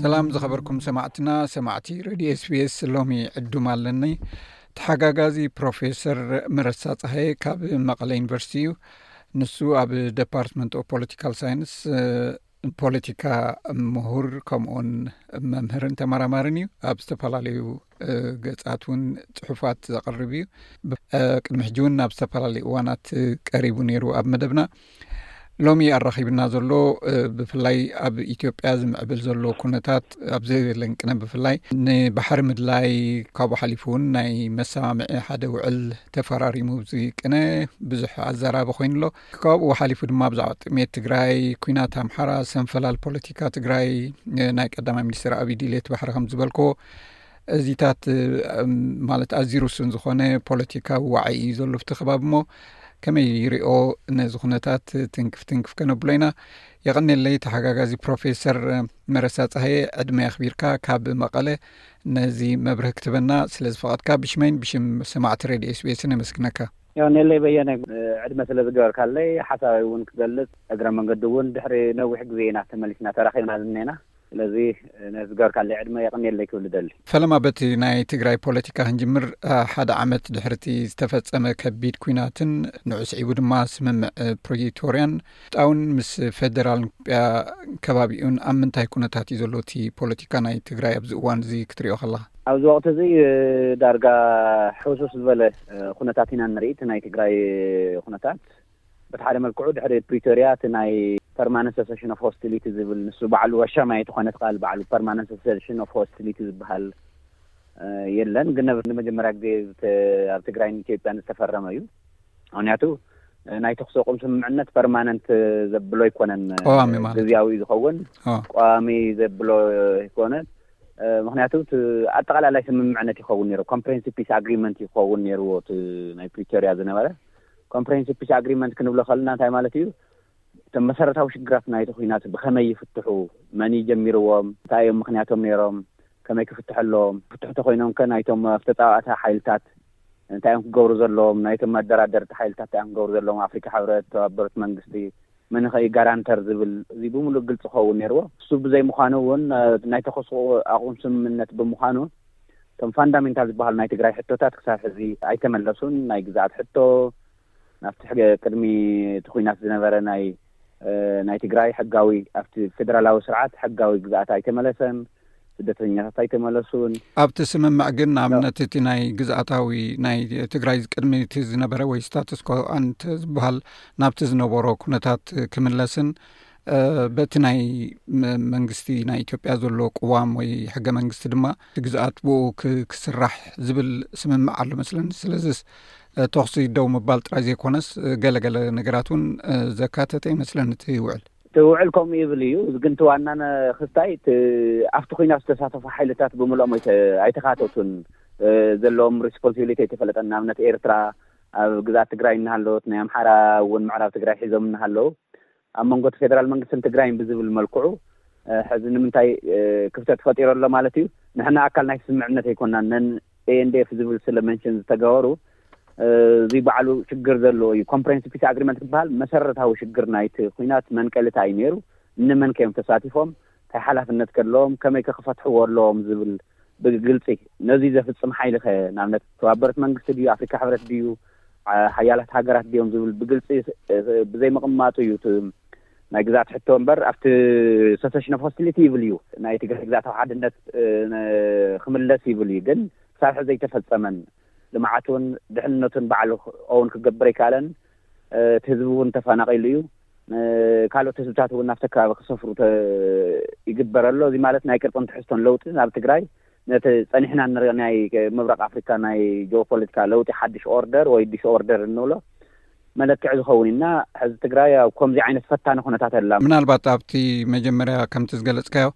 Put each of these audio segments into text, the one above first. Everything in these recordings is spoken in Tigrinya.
ሰላም ዝኸበርኩም ሰማዕትና ሰማዕቲ ረድዮ ስቤስ ሎሚ ዕዱም ኣለኒ ተሓጋጋዚ ፕሮፌሰር መረሳ ፀሃየ ካብ መቐለ ዩኒቨርሲቲ እዩ ንሱ ኣብ ደፓርትመንት ኦፍ ፖለቲካል ሳይንስ ፖለቲካ ምሁር ከምኡውን መምህርን ተመራማርን እዩ ኣብ ዝተፈላለዩ ገፃት እውን ፅሑፋት ዘቕርብ እዩ ቅድሚ ሕጂ እውን ናብ ዝተፈላለዩ እዋናት ቀሪቡ ነይሩ ኣብ መደብና ሎሚ ኣራኺብና ዘሎ ብፍላይ ኣብ ኢትዮጵያ ዝምዕብል ዘሎ ኩነታት ኣብዘ ለንቅነ ብፍላይ ንባሕሪ ምድላይ ካብኡ ሓሊፉ እውን ናይ መሰማምዒ ሓደ ውዕል ተፈራሪሙ ዝቅነ ብዙሕ ኣዘራቢ ኮይኑ ኣሎ ካብኡ ሓሊፉ ድማ ብዛዕባ ጥሜት ትግራይ ኩናት ኣምሓራ ሰንፈላል ፖለቲካ ትግራይ ናይ ቀዳማይ ሚኒስትር ኣብይ ድሌት ባሕሪ ከም ዝበልክዎ እዚታት ማለት ኣዝዩ ርሱን ዝኾነ ፖለቲካዊ ዋዓይ እዩ ዘሎ ብቲ ከባቢ እሞ ከመይ ይሪኦ ነዚ ኩነታት ትንክፍ ትንክፍ ከነብሎ ኢና የቐኒለይ ተሓጋጋዚ ፕሮፌሰር መረሳ ፀሃየ ዕድመ ኣኽቢርካ ካብ መቐለ ነዚ መብርህ ክትበና ስለ ዝፈቐድካ ብሽመይን ብሽም ሰማዕቲ ሬድዮ ስቤስን ኣመስግነካ ዮኔለይ በየነ ዕድመ ስለ ዝገበርካለይ ሓሳበይ ውን ክገልጽ እግረ መንገዱ ውን ድሕሪ ነዊሕ ግዜ ኢና ተመሊስና ተራኺብና ዝኔና ስለዚ ነቲ ዝገበርካለይ ዕድመ የቕኔለይ ክብል እደሊ። ፈለማ በቲ ናይ ትግራይ ፖለቲካ ክንጅምር ሓደ ዓመት ድሕሪ እቲ ዝተፈጸመ ከቢድ ኲናትን ንዑ ስዒቡ ድማ ስምምዕ ፕሪቶርያን ጣውን ምስ ፌደራል ከባቢኡን ኣብ ምንታይ ኩነታት እዩ ዘሎ እቲ ፖለቲካ ናይ ትግራይ ኣብዚ እዋን እዚ ክትሪኦ ከለኻ? ኣብዚ ወቕቲ እዚ ዳርጋ ሕውስውስ ዝበለ ኩነታት ኢና ንርኢ። እቲ ናይ ትግራይ ኩነታት በቲ ሓደ መልክዑ ድሕሪ ፕሪቶርያ እቲ ናይ ፐርማነንት ሰሰሽን ኦፍ ሆስቲሊቲ ዝብል ንሱ ባዕሉ ኣሻማይት ዝኾነት ቃል ባዕሉ ፐርማነንት ሰሰሽን ኦፍ ሆስቲሊቲ ዝበሃል የለን። ግን ንመጀመርያ ግዜ ኣብ ትግራይን ኢትዮጵያን ዝተፈረመ እዩ። ምክንያቱ ናይ ተኩሲ ኣቁም ስምምዕነት ፐርማነንት ዘብሎ ኣይኮነን ግዝያዊ እዩ ዝኸውን ቀዋሚ ዘብሎ ይኮነ ምክንያቱ ኣጠቃላላይ ስምምዕነት ይኸውን ነሩ ኮምፕሬንሲ ፒስ ኣግሪመንት ይኸውን ነርዎ ናይ ፕሪቶሪያ ዝነበረ ኮምፕሬንሲ ፒስ ኣግሪመንት ክንብሎ ከለና እንታይ ማለት እዩ እቶም መሰረታዊ ሽግራት ናይቲ ኩናት ብከመይ ይፍትሑ መን ጀሚርዎም እንታይ እዮም ምክንያቶም ነይሮም ከመይ ክፍትሐ ኣለዎም ፍትሑ ተኮይኖም ከ ናይቶም ተፃዋእታ ሓይልታት እንታይ እዮም ክገብሩ ዘለዎም ናይቶም ኣደራደርቲ ሓይልታት እንታይ እዮም ክገብሩ ዘለዎም ኣፍሪካ ሕብረት ተባበሩት መንግስቲ መንኸ እዩ ጋራንተር ዝብል እዚ ብምሉእ ግልፂ ክኸውን ነይርዎ እሱ ብዘይ ምዃኑ እውን ናይ ተኩስ ኣቁም ስምምነት ብምዃኑ እቶም ፋንዳሜንታል ዝበሃሉ ናይ ትግራይ ሕቶታት ክሳብ ሕዚ ኣይተመለሱን ናይ ግዝኣት ሕቶ ናብቲ ሕገ ቅድሚ እቲ ኩናት ዝነበረ ናይ ናይ ትግራይ ሕጋዊ ኣብቲ ፌደራላዊ ስርዓት ሕጋዊ ግዝኣት ኣይተመለሰን፣ ስደተኛታት ኣይተመለሱን። ኣብቲ ስምምዕ ግን ንኣብነት እቲ ናይ ግዝኣታዊ ናይ ትግራይ ቅድሚ እቲ ዝነበረ ወይ ስታትስኮ ኣንተ ዝበሃል ናብቲ ዝነበሮ ኩነታት ክምለስን በቲ ናይ መንግስቲ ናይ ኢትዮጵያ ዘሎ ቅዋም ወይ ሕገ መንግስቲ ድማ ግዝኣት ብኡ ክስራሕ ዝብል ስምምዕ ኣሎ መስለኒ። ስለዚስ ተኹሲ ደው ምባል ጥራይ ዘይኮነስ ገለገለ ነገራት እውን ዘካተተ ይመስለኒ እቲ ውዕል። እቲ ውዕል ከምኡ ይብል እዩ፣ እዚ ግን እቲ ዋና ክስታይ ኣብቲ ኩናት ዝተሳተፉ ሓይልታት ብምልኦም ኣይተካተቱን፣ ዘለዎም ሪስፖንሲቢሊቲ ኣይተፈለጠን፣ ንኣብነት ኤርትራ ኣብ ግዝኣት ትግራይ እናሃለወት ናይ ኣምሓራ እውን ምዕራብ ትግራይ ሒዞም እናሃለው ኣብ መንጎ'ቲ ፌደራል መንግስትን ትግራይን ብዝብል መልክዑ ሕዚ ንምንታይ ክፍተት ፈጢሩ ኣሎ ማለት እዩ። ንሕና ኣካል ናይቲ ስምምዕነት ኣይኮናን። ነን ANDF ዝብል ስለ መንሽን ዝተገበሩ እዚ ባዕሉ ሽግር ዘለዎ እዩ። ኮምፕሬሄንሲቭ ፒስ ኣግሪመንት ክበሃል መሰረታዊ ሽግር ናይቲ ኹናት መንቀሊ'ታይ እዩ ነይሩ? እነመን'ከ እዮም ተሳቲፎም? ታይ ሓላፍነት ከ ኣለዎም ከመይ ከ ክፈትሕዎ ኣለዎም ዝብል ብግልፂ ነዙይ ዘፍፅም ሓይሊ ከ ንኣብነት ተባበሩት መንግስቲ ድዩ ኣፍሪካ ሕብረት ድዩ ሓያላት ሃገራት ድዮም ዝብል ብግልፂ ብዘይ ምቕማጡ እዩ እቲ ናይ ግዛት ሕቶ እምበር ኣብቲ ሰሰሽን ኦፍ ሆስቲሊቲ ይብል እዩ ናይ ትግራይ ግዛታዊ ሓድነት ክምለስ ይብል እዩ ግን ክሳብ ሕዚ ዘይተፈፀመን ልምዓቱን ድሕንነቱን ባዕሉ ኦውን ክገብር ኣይከኣለን እቲ ህዝቢ እውን ተፋናቒሉ እዩ። ካልኦት ህዝብታት እውን ናብቲ ከባቢ ክሰፍሩ ይግበር ኣሎ። እዚ ማለት ናይ ቅርጽን ትሕዝቶን ለውጢ ኣብ ትግራይ ነቲ ጸኒሕና እንሪኦ ናይ ምብራቕ ኣፍሪካ ናይ ጂኦፖለቲካ ለውጢ ሓድሽ ኦርደር ወይ ዲስኦርደር እንብሎ መለክዒ ዝኸውን እዩ እና ሕዚ ትግራይ ኣብ ከምዚ ዓይነት ፈታኒ ኩነታት ኣላ። ምናልባት ኣብቲ መጀመርያ ከምቲ ዝገለጽካዮ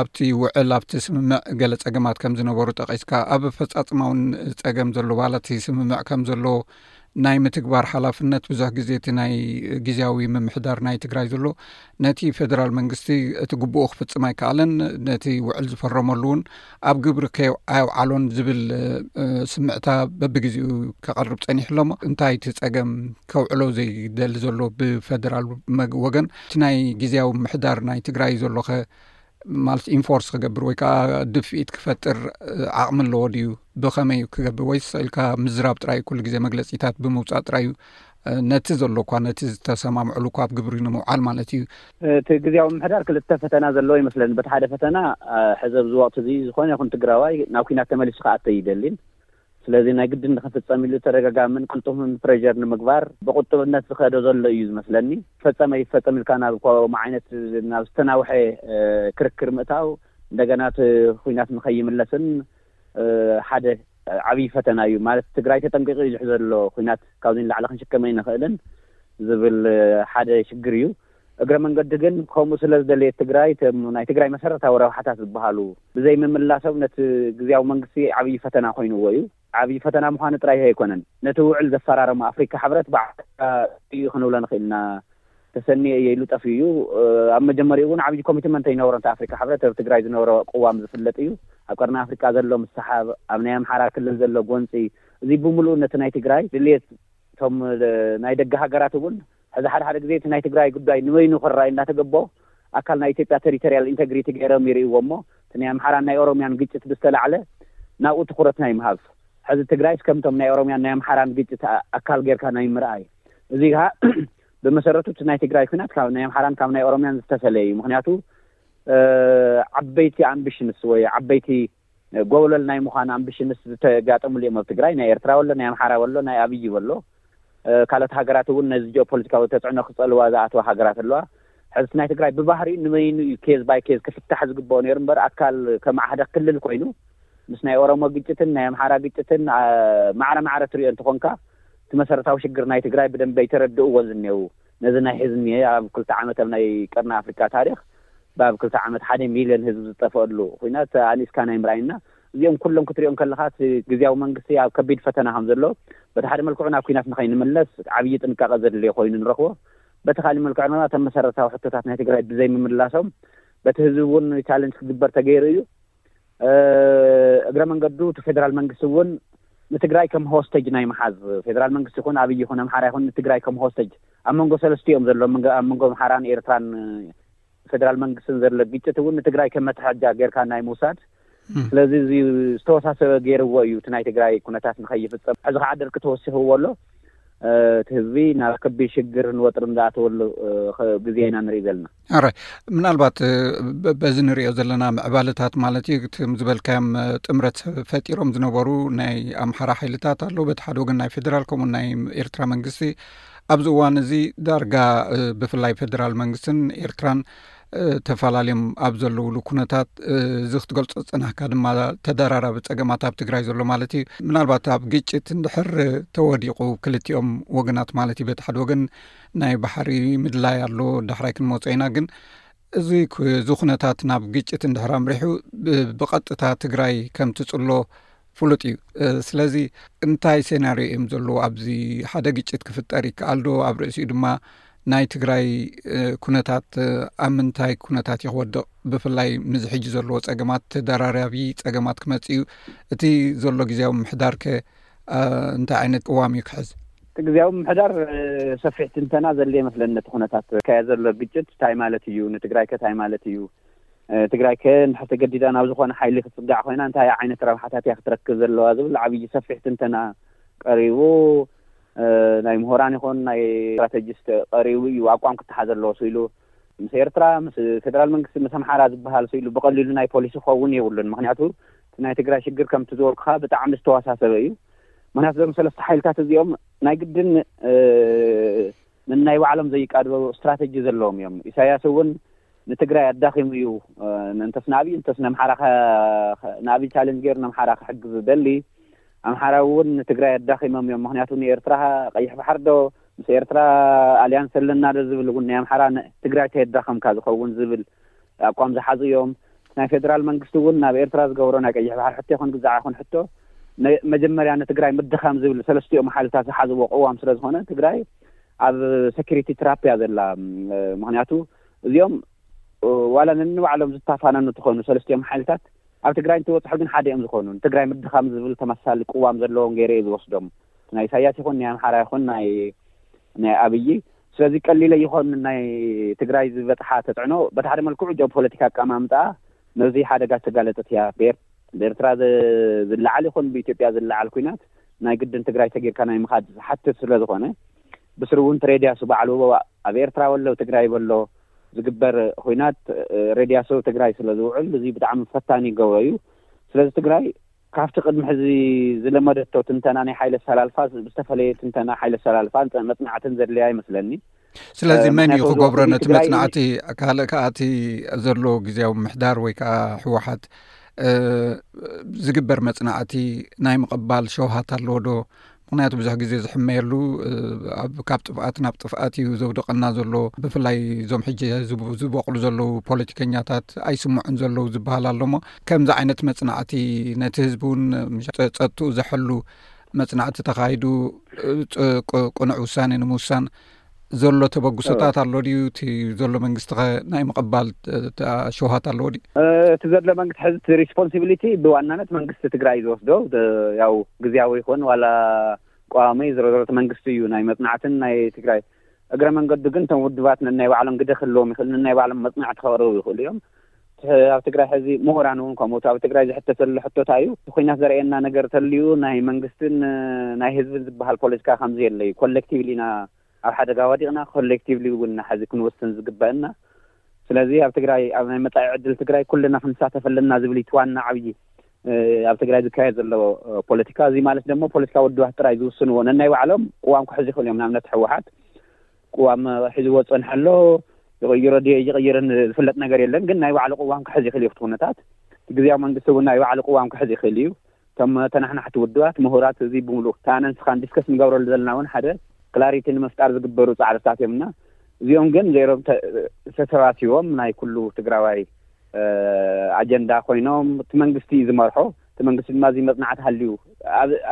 ኣብቲ ውዕል ኣብቲ ስምምዕ ገለ ጸገማት ከም ዝነበሩ ጠቒስካ ኣብ ኣፈጻጽማ እውን ጸገም ዘሎ ዋላ እቲ ስምምዕ ከም ዘሎ ናይ ምትግባር ሓላፍነት ብዙሕ ግዜ እቲ ናይ ግዜያዊ ምምሕዳር ናይ ትግራይ ዘሎ ነቲ ፌደራል መንግስቲ እቲ ግቡኡ ክፍፅም ኣይከኣለን ነቲ ውዕል ዝፈረመሉ እውን ኣብ ግብሪ ኣየውዓሎን ዝብል ስምዕታ በብግዜኡ ከቐርብ ፀኒሑ ኣሎሞ እንታይ እቲ ፀገም ከውዕሎ ዘይደሊ ዘሎ ብፌደራል ወገን እቲ ናይ ግዜያዊ ምሕዳር ናይ ትግራይ ዘሎኸ ማለት ኢንፎርስ ክገብር ወይ ከዓ ድፍኢት ክፈጥር ዓቕሚ ኣለዎ ድዩ ብኸመይ እዩ ክገብር ወይ ስኢልካ ምዝራብ ጥራይ ኩሉ ግዜ መግለፂታት ብምውፃእ ጥራይ እዩ ነቲ ዘሎ እኳ ነቲ ዝተሰማምዕሉ እኳ ኣብ ግብሪ ንምውዓል ማለት እዩ እቲ ግዜያዊ ምሕዳር ክልተ ፈተና ዘለዎ ይመስለኒ በቲ ሓደ ፈተና ሕዚ ኣብዚ ወቅቲ እዚ ዝኾነ ይኹን ትግራዋይ ናብ ኩናት ተመሊሱ ክኣተ ይደሊን ስለዚ ናይ ግድን ንክፍጸም ኢሉ ተደጋጋምን ቅልጡፍን ፕረዠር ንምግባር ብቁጥብነት ዝኸዶ ዘሎ እዩ ዝመስለኒ። ፈጸመ ይፈጸም ኢልካ ናብ ኮ ዓይነት ናብ ዝተናውሐ ክርክር ምእታው እንደገና እቲ ኹናት ንከይምለስን ሓደ ዓብይ ፈተና እዩ። ማለት ትግራይ ተጠንቂቁ እዩ ዝሕዞ ዘሎ ኹናት ካብዚ ንላዕሊ ክንሽከም ኣይንኽእልን ዝብል ሓደ ሽግር እዩ። እግረ መንገዱ ግን ከምኡ ስለ ዝደለየት ትግራይ እቶም ናይ ትግራይ መሰረታዊ ረብሓታት ዝበሃሉ ብዘይምምላሶም ነቲ ግዝያዊ መንግስቲ ዓብዪ ፈተና ኮይኑዎ እዩ። ዓብዪ ፈተና ምዃኑ ጥራይ ኣይኮነን፣ ነቲ ውዕል ዘፈራረሞ ኣፍሪካ ሕብረት ብዓልቲ እዩ ክንብሎ ንኽእል ኢና። ተሰንየ እየ ኢሉ ጠፊኡ እዩ። ኣብ መጀመሪኡ እውን ዓብዪ ኮሚትመንት ኣይነበሮን። እቲ ኣፍሪካ ሕብረት ኣብ ትግራይ ዝነበሮ ቅዋም ዝፍለጥ እዩ። ኣብ ቀርኒ ኣፍሪካ ዘሎ ምስሕሓብ፣ ኣብ ናይ ኣምሓራ ክልል ዘሎ ጎንፂ፣ እዙይ ብምልኡ ነቲ ናይ ትግራይ ድልየት እቶም ናይ ደገ ሃገራት እውን ሕዚ ሓደ ሓደ ግዜ እቲ ናይ ትግራይ ጉዳይ ንበይኑ ክረኣይ እንዳተገበኦ ኣካል ናይ ኢትዮጵያ ተሪተርያል ኢንተግሪቲ ገይሮም ይርእይዎ እሞ እቲ ናይ ኣምሓራን ናይ ኦሮምያን ግጭት ብዝተላዕለ ናብኡ ትኹረት ናይ ምሃብ ሕዚ ትግራይስ ከምቶም ናይ ኦሮምያን ናይ ኣምሓራን ግጭት ኣካል ገይርካ ናይ ምርኣይ እዚ ከኣ ብመሰረቱ እቲ ናይ ትግራይ ኩናት ካብ ናይ ኣምሓራን ካብ ናይ ኦሮምያን ዝተፈለየ እዩ ምክንያቱ ዓበይቲ ኣምቢሽንስ ወይ ዓበይቲ ጎበሎል ናይ ምዃን ኣምብሽንስ ዝተጋጠምሉ እዮም ኣብ ትግራይ ናይ ኤርትራ በሎ ናይ ኣምሓራ በሎ ናይ ኣብይ በሎ ካልኦት ሃገራት እውን ነዚ ጂኦፖለቲካዊ ተፅዕኖ ክፀልዋ ዝኣተዋ ሃገራት ኣለዋ ሕዝቲ ናይ ትግራይ ብባህሪኡ ንበይኑ እዩ ኬዝ ባይ ኬዝ ክፍታሕ ዝግበኦ ነይሩ እምበር ኣካል ከም ሓደ ክልል ኮይኑ ምስ ናይ ኦሮሞ ግጭትን ናይ ኣምሓራ ግጭትን ማዕረ ማዕረ ትሪኦ እንትኾንካ እቲ መሰረታዊ ሽግር ናይ ትግራይ ብደንቢ ኣይተረድእዎን ዝኔው ነዚ ናይ ሕዚ እኒሀ ኣብ ክልተ ዓመት ኣብ ናይ ቀርኒ ኣፍሪካ ታሪኽ ባብ ክልተ ዓመት ሓደ ሚልዮን ህዝቢ ዝጠፈኣሉ ኹናት ኣንኢስካ ናይ ምርኣይ እና እዚኦም ኩሎም ክትሪኦም ከለኻ እቲ ግዝያዊ መንግስቲ ኣብ ከቢድ ፈተና ከም ዘሎ በቲ ሓደ መልክዑ ናብ ኩናት ንኸይንምለስ ዓብዪ ጥንቃቐ ዘድልዮ ኾይኑ ንረኽቦ በቲ ካሊእ መልክዑ ድማ እቶም መሰረታዊ ሕቶታት ናይ ትግራይ ብዘይምምላሶም በቲ ህዝቢ እውን ቻለንጅ ክግበር ተገይሩ እዩ እግረ መንገዱ እቲ ፌደራል መንግስቲ እውን ንትግራይ ከም ሆስተጅ ናይ ምሓዝ ፌደራል መንግስቲ ይኹን ኣብይ ይኹን ኣምሓራ ይኹን ንትግራይ ከም ሆስተጅ ኣብ መንጎ ሰለስቲኦም ዘሎ ኣብ መንጎ ኣምሓራን ኤርትራን ፌደራል መንግስትን ዘሎ ግጭት እውን ንትግራይ ከም መትሐጃ ጌርካ ናይ ምውሳድ ስለዚ እዚ ዝተወሳሰበ ገይርዎ እዩ እቲ ናይ ትግራይ ኩነታት ንኸይፍፀም ሕዚ ከዓ ደርቂ ተወሲኽዎ ኣሎ እቲ ህዝቢ ናብ ከቢድ ሽግርን ወጥርን ዝኣተወሉ ግዜ ኢና ንርኢ ዘለና ኣራይ ምናልባት በዚ ንሪዮ ዘለና ምዕባለታት ማለት እዩ ትም ዝበልካዮም ጥምረት ፈጢሮም ዝነበሩ ናይ ኣምሓራ ሓይልታት ኣለ በቲ ሓደ ወገን ናይ ፌደራል ከምኡ ናይ ኤርትራ መንግስቲ ኣብዚ እዋን እዚ ዳርጋ ብፍላይ ፌደራል መንግስትን ኤርትራን ተፈላለዮም ኣብ ዘለውሉ ኩነታት እዚ ክትገልፆ ዝፀናካ ድማ ተደራራቢ ፀገማት ኣብ ትግራይ ዘሎ ማለት እዩ ምናልባት ኣብ ግጭት ንድሕር ተወዲቑ ክልቲኦም ወገናት ማለት እዩ በቲ ሓደ ወገን ናይ ባሕሪ ምድላይ ኣሎ ዳሕራይ ክንመፆ ኢና ግን እዚ እዚ ኩነታት ናብ ግጭት እንድሕር ኣምሪሑ ብቐጥታ ትግራይ ከም ትፅሎ ፍሉጥ እዩ ስለዚ እንታይ ሴናርዮ እዮም ዘለዎ ኣብዚ ሓደ ግጭት ክፍጠር ይከኣል ዶ ኣብ ርእሲኡ ድማ ናይ ትግራይ ኩነታት ኣብ ምንታይ ኩነታት እዩ ክወድቕ ብፍላይ ምዚ ሕጂ ዘለዎ ፀገማት ተደራራቢ ፀገማት ክመፅ እዩ እቲ ዘሎ ግዜዊ ምሕዳርከ እንታይ ዓይነት ቅዋም እዩ ክሕዝ? እቲ ግዝያዊ ምምሕዳር ሰፊሕ ትንተና ዘድልዮ ይመስለኒ ነቲ ኩነታት፣ ዝካየድ ዘሎ ግጭት ታይ ማለት እዩ? ንትግራይከ ታይ ማለት እዩ? ትግራይከ እንድሕር ተገዲዳ ናብ ዝኾነ ሓይሊ ክትፅጋዕ ኮይና እንታይ ዓይነት ረብሓታት እያ ክትረክብ ዘለዋ? ዝብል ዓብዪ ሰፊሕ ትንተና ቀሪቡ ናይ ምሁራን ይኹን ናይ ስትራተጂስት ቀሪቡ እዩ ኣቋም ክተሓዝ ኣለዎ ስኢሉ ምስ ኤርትራ ምስ ፌደራል መንግስቲ ምስ ኣምሓራ ዝበሃል ስኢሉ ብቐሊሉ ናይ ፖሊሲ ክኸውን የብሉን ምክንያቱ እቲ ናይ ትግራይ ሽግር ከምቲ ዝበልኩኻ ብጣዕሚ ዝተዋሳሰበ እዩ ምክንያቱ እዞም ሰለስተ ሓይልታት እዚኦም ናይ ግድን ንናይ ባዕሎም ዘይቃድበ ስትራተጂ ዘለዎም እዮም ኢሳያስ እውን ንትግራይ ኣዳኺሙ እዩ እንተስ ንኣብይ እንተስ ነምሓራ ንኣብይ ቻሌንጅ ገይሩ ነምሓራ ክሕግዝ ዝደሊ ኣምሓራ እውን ንትግራይ ኣዳኺሞም እዮም ምክንያቱ ንኤርትራ ቀይሕ ባሕር ዶ ምስ ኤርትራ ኣልያንስ ኣለና ዶ ዝብል እውን ናይ ኣምሓራ ትግራይ ተየዳኸምካ ዝኸውን ዝብል ኣቋም ዝሓዙ እዮም። እቲ ናይ ፌደራል መንግስቲ እውን ናብ ኤርትራ ዝገበሮ ናይ ቀይሕ ባሕሪ ሕቶ ይኹን ግዛዐ ይኹን ሕቶ መጀመርያ ንትግራይ ምድኻም ዝብል ሰለስቲኦም ሓይልታት ዝሓዝዎ ቅዋም ስለዝኾነ ትግራይ ኣብ ሰኪሪቲ ትራፕ እያ ዘላ። ምኽንያቱ እዚኦም ዋላ ነንባዕሎም ዝታፋነኑ እንተኾኑ ሰለስቲኦም ሓይልታት ኣብ ትግራይ እንትበፅሑ ግን ሓደ እዮም ዝኾኑ። ንትግራይ ምድኻም ዝብል ተመሳሳሊ ቅዋም ዘለዎም ገይረ እየ ዝወስዶም። እቲ ናይ ኢሳያስ ይኹን ናይ ኣምሓራ ይኹን ናይ ናይ ኣብይ ስለዚ ቀሊለ ይኾን ናይ ትግራይ ዝበፅሓ ተፅዕኖ በቲ ሓደ መልክዑ ጀኦፖለቲካ ኣቀማምጥኣ ነዙይ ሓደጋ ዝተጋለጠት እያ ብኤርትራ ዝለዓል ይኹን ብኢትዮጵያ ዝለዓል ኩናት ናይ ግድን ትግራይ ሰጊርካ ናይ ምኻድ ዝሓትት ስለዝኾነ ብስሩ እውን ትሬድያሱ ባዕሉ ኣብ ኤርትራ ወለው ትግራይ በሎ ዝግበር ኩናት ሬድያሱ ትግራይ ስለዝውዕል እዙይ ብጣዕሚ ፈታኒ ይገብሮ እዩ ስለዚ ትግራይ ካብቲ ቅድሚ ሕዚ ዝለመደቶ ትንተና ናይ ሓይሊ ኣሰላልፋ ዝተፈለየ ትንተና ሓይሊ ኣሰላልፋ መፅናዕትን ዘድልያ ይመስለኒ። ስለዚ መን እዩ ክገብሮ ነቲ መፅናዕቲ ካልእ ከዓ እቲ ዘሎ ግዜያዊ ምሕዳር ወይ ከዓ ህወሓት ዝግበር መፅናዕቲ ናይ ምቕባል ሸውሃት ኣለዎ ዶ ምክንያቱ ብዙሕ ግዜ ዝሕመየሉ ካብ ጥፍኣት ናብ ጥፍኣት እዩ ዘውደቀና ዘሎ ብፍላይ እዞም ሕጂ ዝበቅሉ ዘለዉ ፖለቲከኛታት ኣይስምዑን ዘለዉ ዝበሃል ኣሎ ሞ ከምዚ ዓይነት መፅናዕቲ ነቲ ህዝቢ እውን ፀጥትኡ ዘሐሉ መፅናዕቲ ተካይዱ ቅኑዕ ውሳኔ ንምውሳን ዘሎ ተበግሶታት ኣሎ ድዩ እቲ ዘሎ መንግስቲ ኸ ናይ ምቕባል ሸውሃት ኣለዎ ድዩ እቲ ዘሎ መንግስቲ ሕዚ እቲ ሪስፖንሲቢሊቲ ብዋናነት መንግስቲ ትግራይ እዩ ዝወስዶ ያው ግዜያዊ ይኹን ዋላ ቀዋሚ ዝረዘሮት መንግስቲ እዩ ናይ መፅናዕትን ናይ ትግራይ እግረ መንገዱ ግን እቶም ውድባት ነናይ ባዕሎም ግደ ክህልዎም ይኽእል ነናይ ባዕሎም መፅናዕቲ ከቕርቡ ይኽእሉ እዮም ኣብ ትግራይ ሕዚ ምሁራን እውን ከምኡ እቲ ኣብ ትግራይ ዝሕተት ዘሎ ሕቶ ታይ እዩ? እቲ ኹናት ዘርእየና ነገር ተልዩ ናይ መንግስትን ናይ ህዝብን ዝበሃል ፖለቲካ ከምዘየለ እዩ። ኮሌክቲቭሊ ኢና ኣብ ሓደጋ ወዲቕና፣ ኮሌክቲቭሊ እውን ኢና ሕዚ ክንውስን ዝግበእና። ስለዚ ኣብ ትግራይ ኣብ ናይ መፃኢ ዕድል ትግራይ ኩልና ክንሳተፍ ኣለና ዝብል እዩ እቲ ዋና ዓብዪ ኣብ ትግራይ ዝካየድ ዘሎ ፖለቲካ። እዙይ ማለት ደሞ ፖለቲካዊ ውድባት ጥራይ ዝውስንዎ ነናይ ባዕሎም ቅዋም ክሕዙ ይኽእሉ እዮም። ንኣብነት ህወሓት ቅዋም ሒዝዎ ዝጸንሐ ኣሎ፣ ይቕይሮ ድዩ ኣይቕይርን ዝፍለጥ ነገር የለን፣ ግን ናይ ባዕሉ ቅዋም ክሕዝ ይኽእል እዩ፣ እቲ ኩነታት እቲ ግዝያዊ መንግስቲ እውን ናይ ባዕሉ ቅዋም ክሕዝ ይኽእል እዩ፣ እቶም ተናሓናሕቲ ውድባት፣ ምሁራት እዚ ብምሉኡ እቲ ኣነን ንስኻን ዲስከስ ንገብረሉ ዘለና እውን ሓደ ክላሪቲ ንምፍጣር ዝግበሩ ጻዕርታት እዮም እና እዚኦም ግን ዘይሮም ተሰባሲቦም ናይ ኩሉ ትግራዋይ ኣጀንዳ ኮይኖም እቲ መንግስቲ እዩ ዝመርሖ እቲ መንግስቲ ድማ እዚ መጽናዕቲ ሃልዩ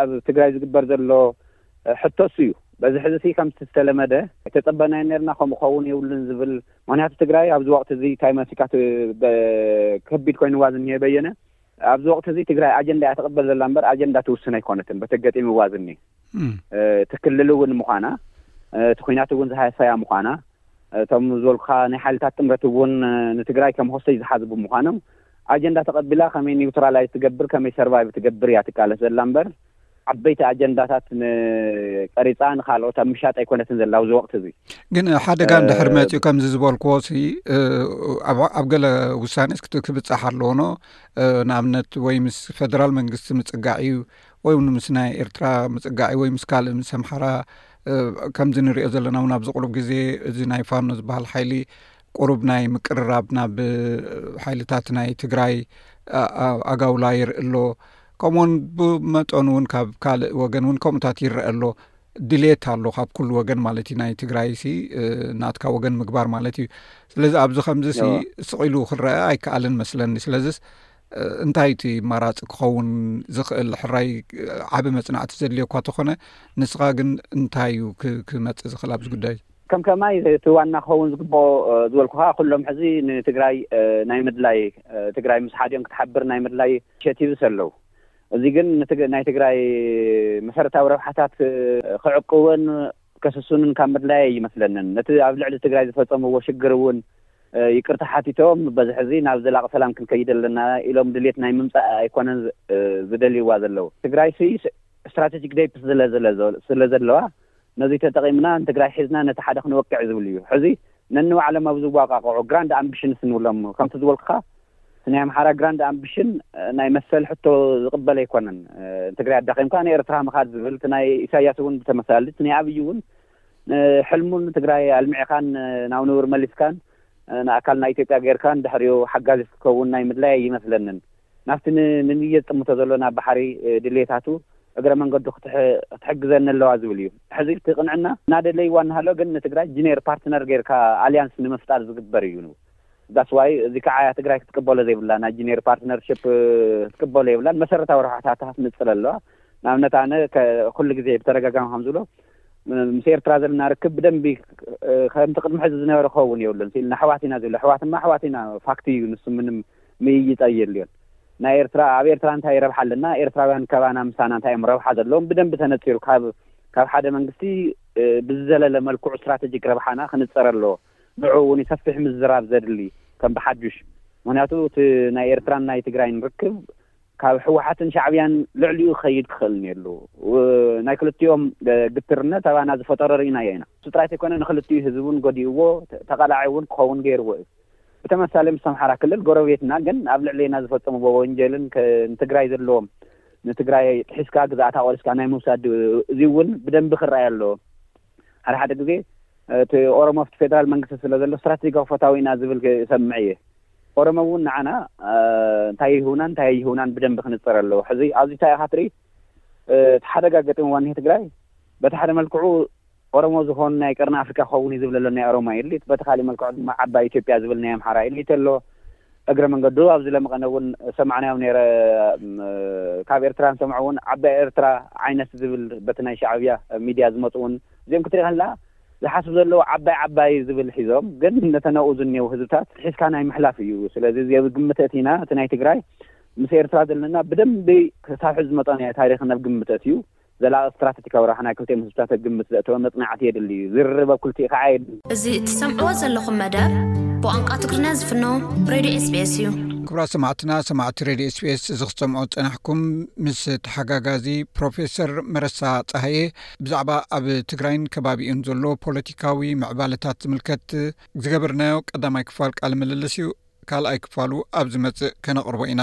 ኣብ ትግራይ ዝግበር ዘሎ ሕቶስ እዩ በዚ ሕዚሲ ከምቲ ዝተለመደ ኣይተጸበናዮን ኔርና ከምኡ ክኸውን የብሉን ዝብል ምክንያቱ ትግራይ ኣብዚ ወቅቲ እዚ ታይ መሲካ ከቢድ ኮይንዋ ዝኒሀ በየነ ኣብዚ ወቅቲ እዚ ትግራይ ኣጀንዳ እያ ትቅበል ዘላ እምበር ኣጀንዳ ትውስን ኣይኮነትን በተገጢምዋ ዝኒ እቲ ክልል እውን ምዃና እቲ ኩናት እውን ዝሃሰያ ምዃና እቶም ዝበልኩካ ናይ ሓይልታት ጥምረት እውን ንትግራይ ከም ሆስተጅ ዝሓዙ ብምዃኖም ኣጀንዳ ተቐቢላ ከመይ ኒውትራላይዝ ትገብር ከመይ ሰርቫይቭ ትገብር እያ ትቃለስ ዘላ እምበር ዓበይቲ ኣጀንዳታት ቀሪፃ ንካልኦት ኣብ ምሻጥ ኣይኮነትን ዘላ ኣብዚ ወቅት እዚ ግን ሓደጋ ንድሕር መፅኡ ከምዚ ዝበልክዎ ሲ ኣብ ገለ ውሳኔ ስክት ክብፃሕ ኣለዎኖ ንኣብነት ወይ ምስ ፈደራል መንግስቲ ምፅጋዕ እዩ ወይ ውን ምስ ናይ ኤርትራ ምፅጋዕ እዩ ወይ ምስ ካልእ ምስ ኣምሓራ ከምዚ ንሪኦ ዘለና እውን ኣብዚ ቅሩብ ግዜ እዚ ናይ ፋኖ ዝበሃል ሓይሊ ቁሩብ ናይ ምቅርራብ ናብ ሓይልታት ናይ ትግራይ ኣጋውላ ይርኢ ኣሎ ከምኡውን ብመጠኑ እውን ካብ ካልእ ወገን እውን ከምኡታት ይረአ ኣሎ ድሌት ኣሎ ካብ ኩሉ ወገን ማለት እዩ ናይ ትግራይ ሲ ናትካ ወገን ምግባር ማለት እዩ ስለዚ ኣብዚ ከምዚ ሲ ስቂሉ ክረአ ኣይከኣልን መስለኒ ስለዚ እንታይ እቲ ማራፂ ክኸውን ዝኽእል ሕራይ ዓብ መፅናዕቲ ዘድልዮ እኳ ተኾነ ንስኻ ግን እንታይ እዩ ክመፅእ ዝኽእል ኣብዚ ጉዳይ እዩ ከም ከማይ እቲ ዋና ክኸውን ዝግብኦ ዝበልኩኻ ኩሎም ሕዚ ንትግራይ ናይ ምድላይ ትግራይ ምስ ሓዲኦም ክትሓብር ናይ ምድላይ ሸቲቭስ ኣለው እዚ ግን ን ናይ ትግራይ መሰረታዊ ረብሓታት ክዕቅቡን ከስሱንን ካብ ምድላይ ኣይመስለንን ነቲ ኣብ ልዕሊ ትግራይ ዝፈጸምዎ ሽግር እውን ይቅርታ ሓቲቶም በዚ ሕዚ ናብ ዘላቂ ሰላም ክንከይድ ኣለና ኢሎም ድልየት ናይ ምምጻእ ኣይኮነን ዝደልይዋ ዘለው ትግራይ ስትራተጂክ ደፕት ስለዘለዋ ነዙይ ተጠቒምና ንትግራይ ሒዝና ነቲ ሓደ ክንወቅዕ ዝብል እዩ። ሕዚ ነንባዕሎም ኣብ ዝዋቓቕዑ ግራንድ ኣምብሽንስ ንብሎም ከምቲ ዝበልኩኻ እቲ ናይ ኣምሓራ ግራንድ ኣምብሽን ናይ መሰል ሕቶ ዝቕበል ኣይኮነን። ንትግራይ ኣዳኺምካ ንኤርትራ ምኻድ ዝብል እቲ ናይ ኢሳያስ እውን ብተመሳሊ እቲ ናይ ኣብይ እውን ሕልሙ ንትግራይ ኣልሚዕኻን ናብ ንቡር መሊስካን ንኣካል ናይ ኢትዮጵያ ገይርካን ድሕሪኡ ሓጋዚት ክትከውን ናይ ምድላይ ኣይመስለንን። ናብቲ ንንየጥምቶ ዘሎና ባሕሪ ድልየታቱ እግረ መንገዱ ክትሕግዘኒ ኣለዋ ዝብል እዩ። ሕዚ እቲ ቅንዕና እናደለይዋ እናሃለወ ግን ንትግራይ ጅኔር ፓርትነር ገይርካ ኣልያንስ ንምፍጣር ዝግበር እዩ ን ዳትስ ዋይ እዚ ከዓ እያ ትግራይ ክትቅበሎ ዘይብላ ናይ ጅኔር ፓርትነር ሽፕ ክትቅበሎ የብላን መሰረታዊ ረብሓታታ ክትንፅል ኣለዋ ንኣብነት ኣነ ኩሉ ግዜ ብተደጋጋሚ ከም ዝብሎ ምስ ኤርትራ ዘለና ርክብ ብደንቢ ከምቲ ቅድሚ ሕዚ ዝነበረ ክኸውን የብሉን ኢልና ኣሕዋት ኢና ዝብሉ ኣሕዋት እማ ኣሕዋት ኢና ፋክት እዩ ንሱ ምንም ምይይጥ ኣየድልዮን። ናይ ኤርትራ ኣብ ኤርትራ እንታይ ረብሓ ኣለና ኤርትራውያን ካባና ምሳና እንታይ እዮም ረብሓ ዘለዎም ብደንቢ ተነጺሩ ካብ ካብ ሓደ መንግስቲ ብዝዘለለ መልክዑ ስትራተጂክ ረብሓና ክንጸር ኣለዎ ንዕኡ እውን ሰፊሕ ምዝራብ ዘድሊ ከም ብሓዱሽ ምክንያቱ እቲ ናይ ኤርትራን ናይ ትግራይን ርክብ ካብ ሕወሓትን ሻዕብያን ልዕሊኡ ክኸይድ ክኽእል ነሉ ናይ ክልቲኦም ግትርነት ኣባና ዝፈጠሮ ርኢናዮ ኢና እሱ ጥራይ ተይኮነ ንክልቲኡ ህዝቢ እውን ጎዲእዎ ተቐላዒ እውን ክኸውን ገይርዎ እዩ ብተመሳሌ ምስ ኣምሓራ ክልል ጎረቤትና ግን ኣብ ልዕሌና ዝፈጸምዎ ወንጀልን ንትግራይ ዘለዎም ንትግራይ ጥሒስካ ግዝኣታ ቆሪስካ ናይ ምውሳድ እዚ እውን ብደንቢ ክረኣይ ኣለዎ ሓደ ሓደ ግዜ እቲ ኦሮሞ ኣብቲ ፌደራል መንግስቲ ስለ ዘሎ ስትራቴጂካዊ ፈታዊ ኢና ዝብል እሰምዕ እየ ኦሮሞ እውን ንዓና እንታይ ይህቡናን እንታይ ኣይህቡናን ብደንቢ ክንጽር ኣለዎ ሕዚ ኣብዚ እንታይ ኢኻ ትርኢ እቲ ሓደጋ ገጢምዋ እኒሀ ትግራይ በቲ ሓደ መልክዑ ኦሮሞ ዝኾኑ ናይ ቀርኒ ኣፍሪካ ክኸውን እዩ ዝብለሎ ናይ ኦሮሞ ኢሊት፣ በቲ ካሊእ መልክዑ ድማ ዓባይ ኢትዮጵያ ዝብል ናይ ኣምሓራ ኢሊት ኣሎ። እግረ መንገዱ ኣብዚ ሎሚ ቅነ እውን ዝሰማዕናዮም ነይረ ካብ ኤርትራ ንሰምዖ እውን ዓባይ ኤርትራ ዓይነት ዝብል በቲ ናይ ሻዕብያ ሚድያ ዝመፁ እውን እዚኦም ክትሪኢ ከለኻ ዝሓስቡ ዘለዉ ዓባይ ዓባይ ዝብል ሒዞም ግን ነተን ኣብኡ ዝኒኤው ህዝብታት ሒዝካ ናይ ምሕላፍ እዩ። ስለዚ እዚ ኣብ ግምት ኣእቲና እቲ ናይ ትግራይ ምስ ኤርትራ ዘለና ብደንቢ ክሳብ ሕዚ ዝመፀናዮ ታሪኽን ኣብ ግምት ኣእትዩ ዘላቒ ስትራተጂካዊ ረብሓ ናይ ክልቲኦም ህዝብታት ኣብ ግምት ዘእተወ መጽናዕቲ የድሊ እዩ። ዝርርብ ኣብ ክልቲኡ ክዓየድ። እዚ እትሰምዕዎ ዘለኹም መደብ ብቋንቋ ትግርኛ ዝፍኖ ሬድዮ ኤስቢኤስ እዩ። ክብራት ሰማዕትና ሰማዕቲ ሬድዮ ስፔስ እዚ ክትሰምዑ ዝፀናሕኩም ምስ ተሓጋጋዚ ፕሮፌሰር መረሳ ፀሃየ ብዛዕባ ኣብ ትግራይን ከባቢኡን ዘሎ ፖለቲካዊ ምዕባለታት ዝምልከት ዝገበርናዮ ቀዳማይ ክፋል ቃል ምልልስ እዩ ካልኣይ ክፋሉ ኣብ ዝመፅእ ከነቕርቦ ኢና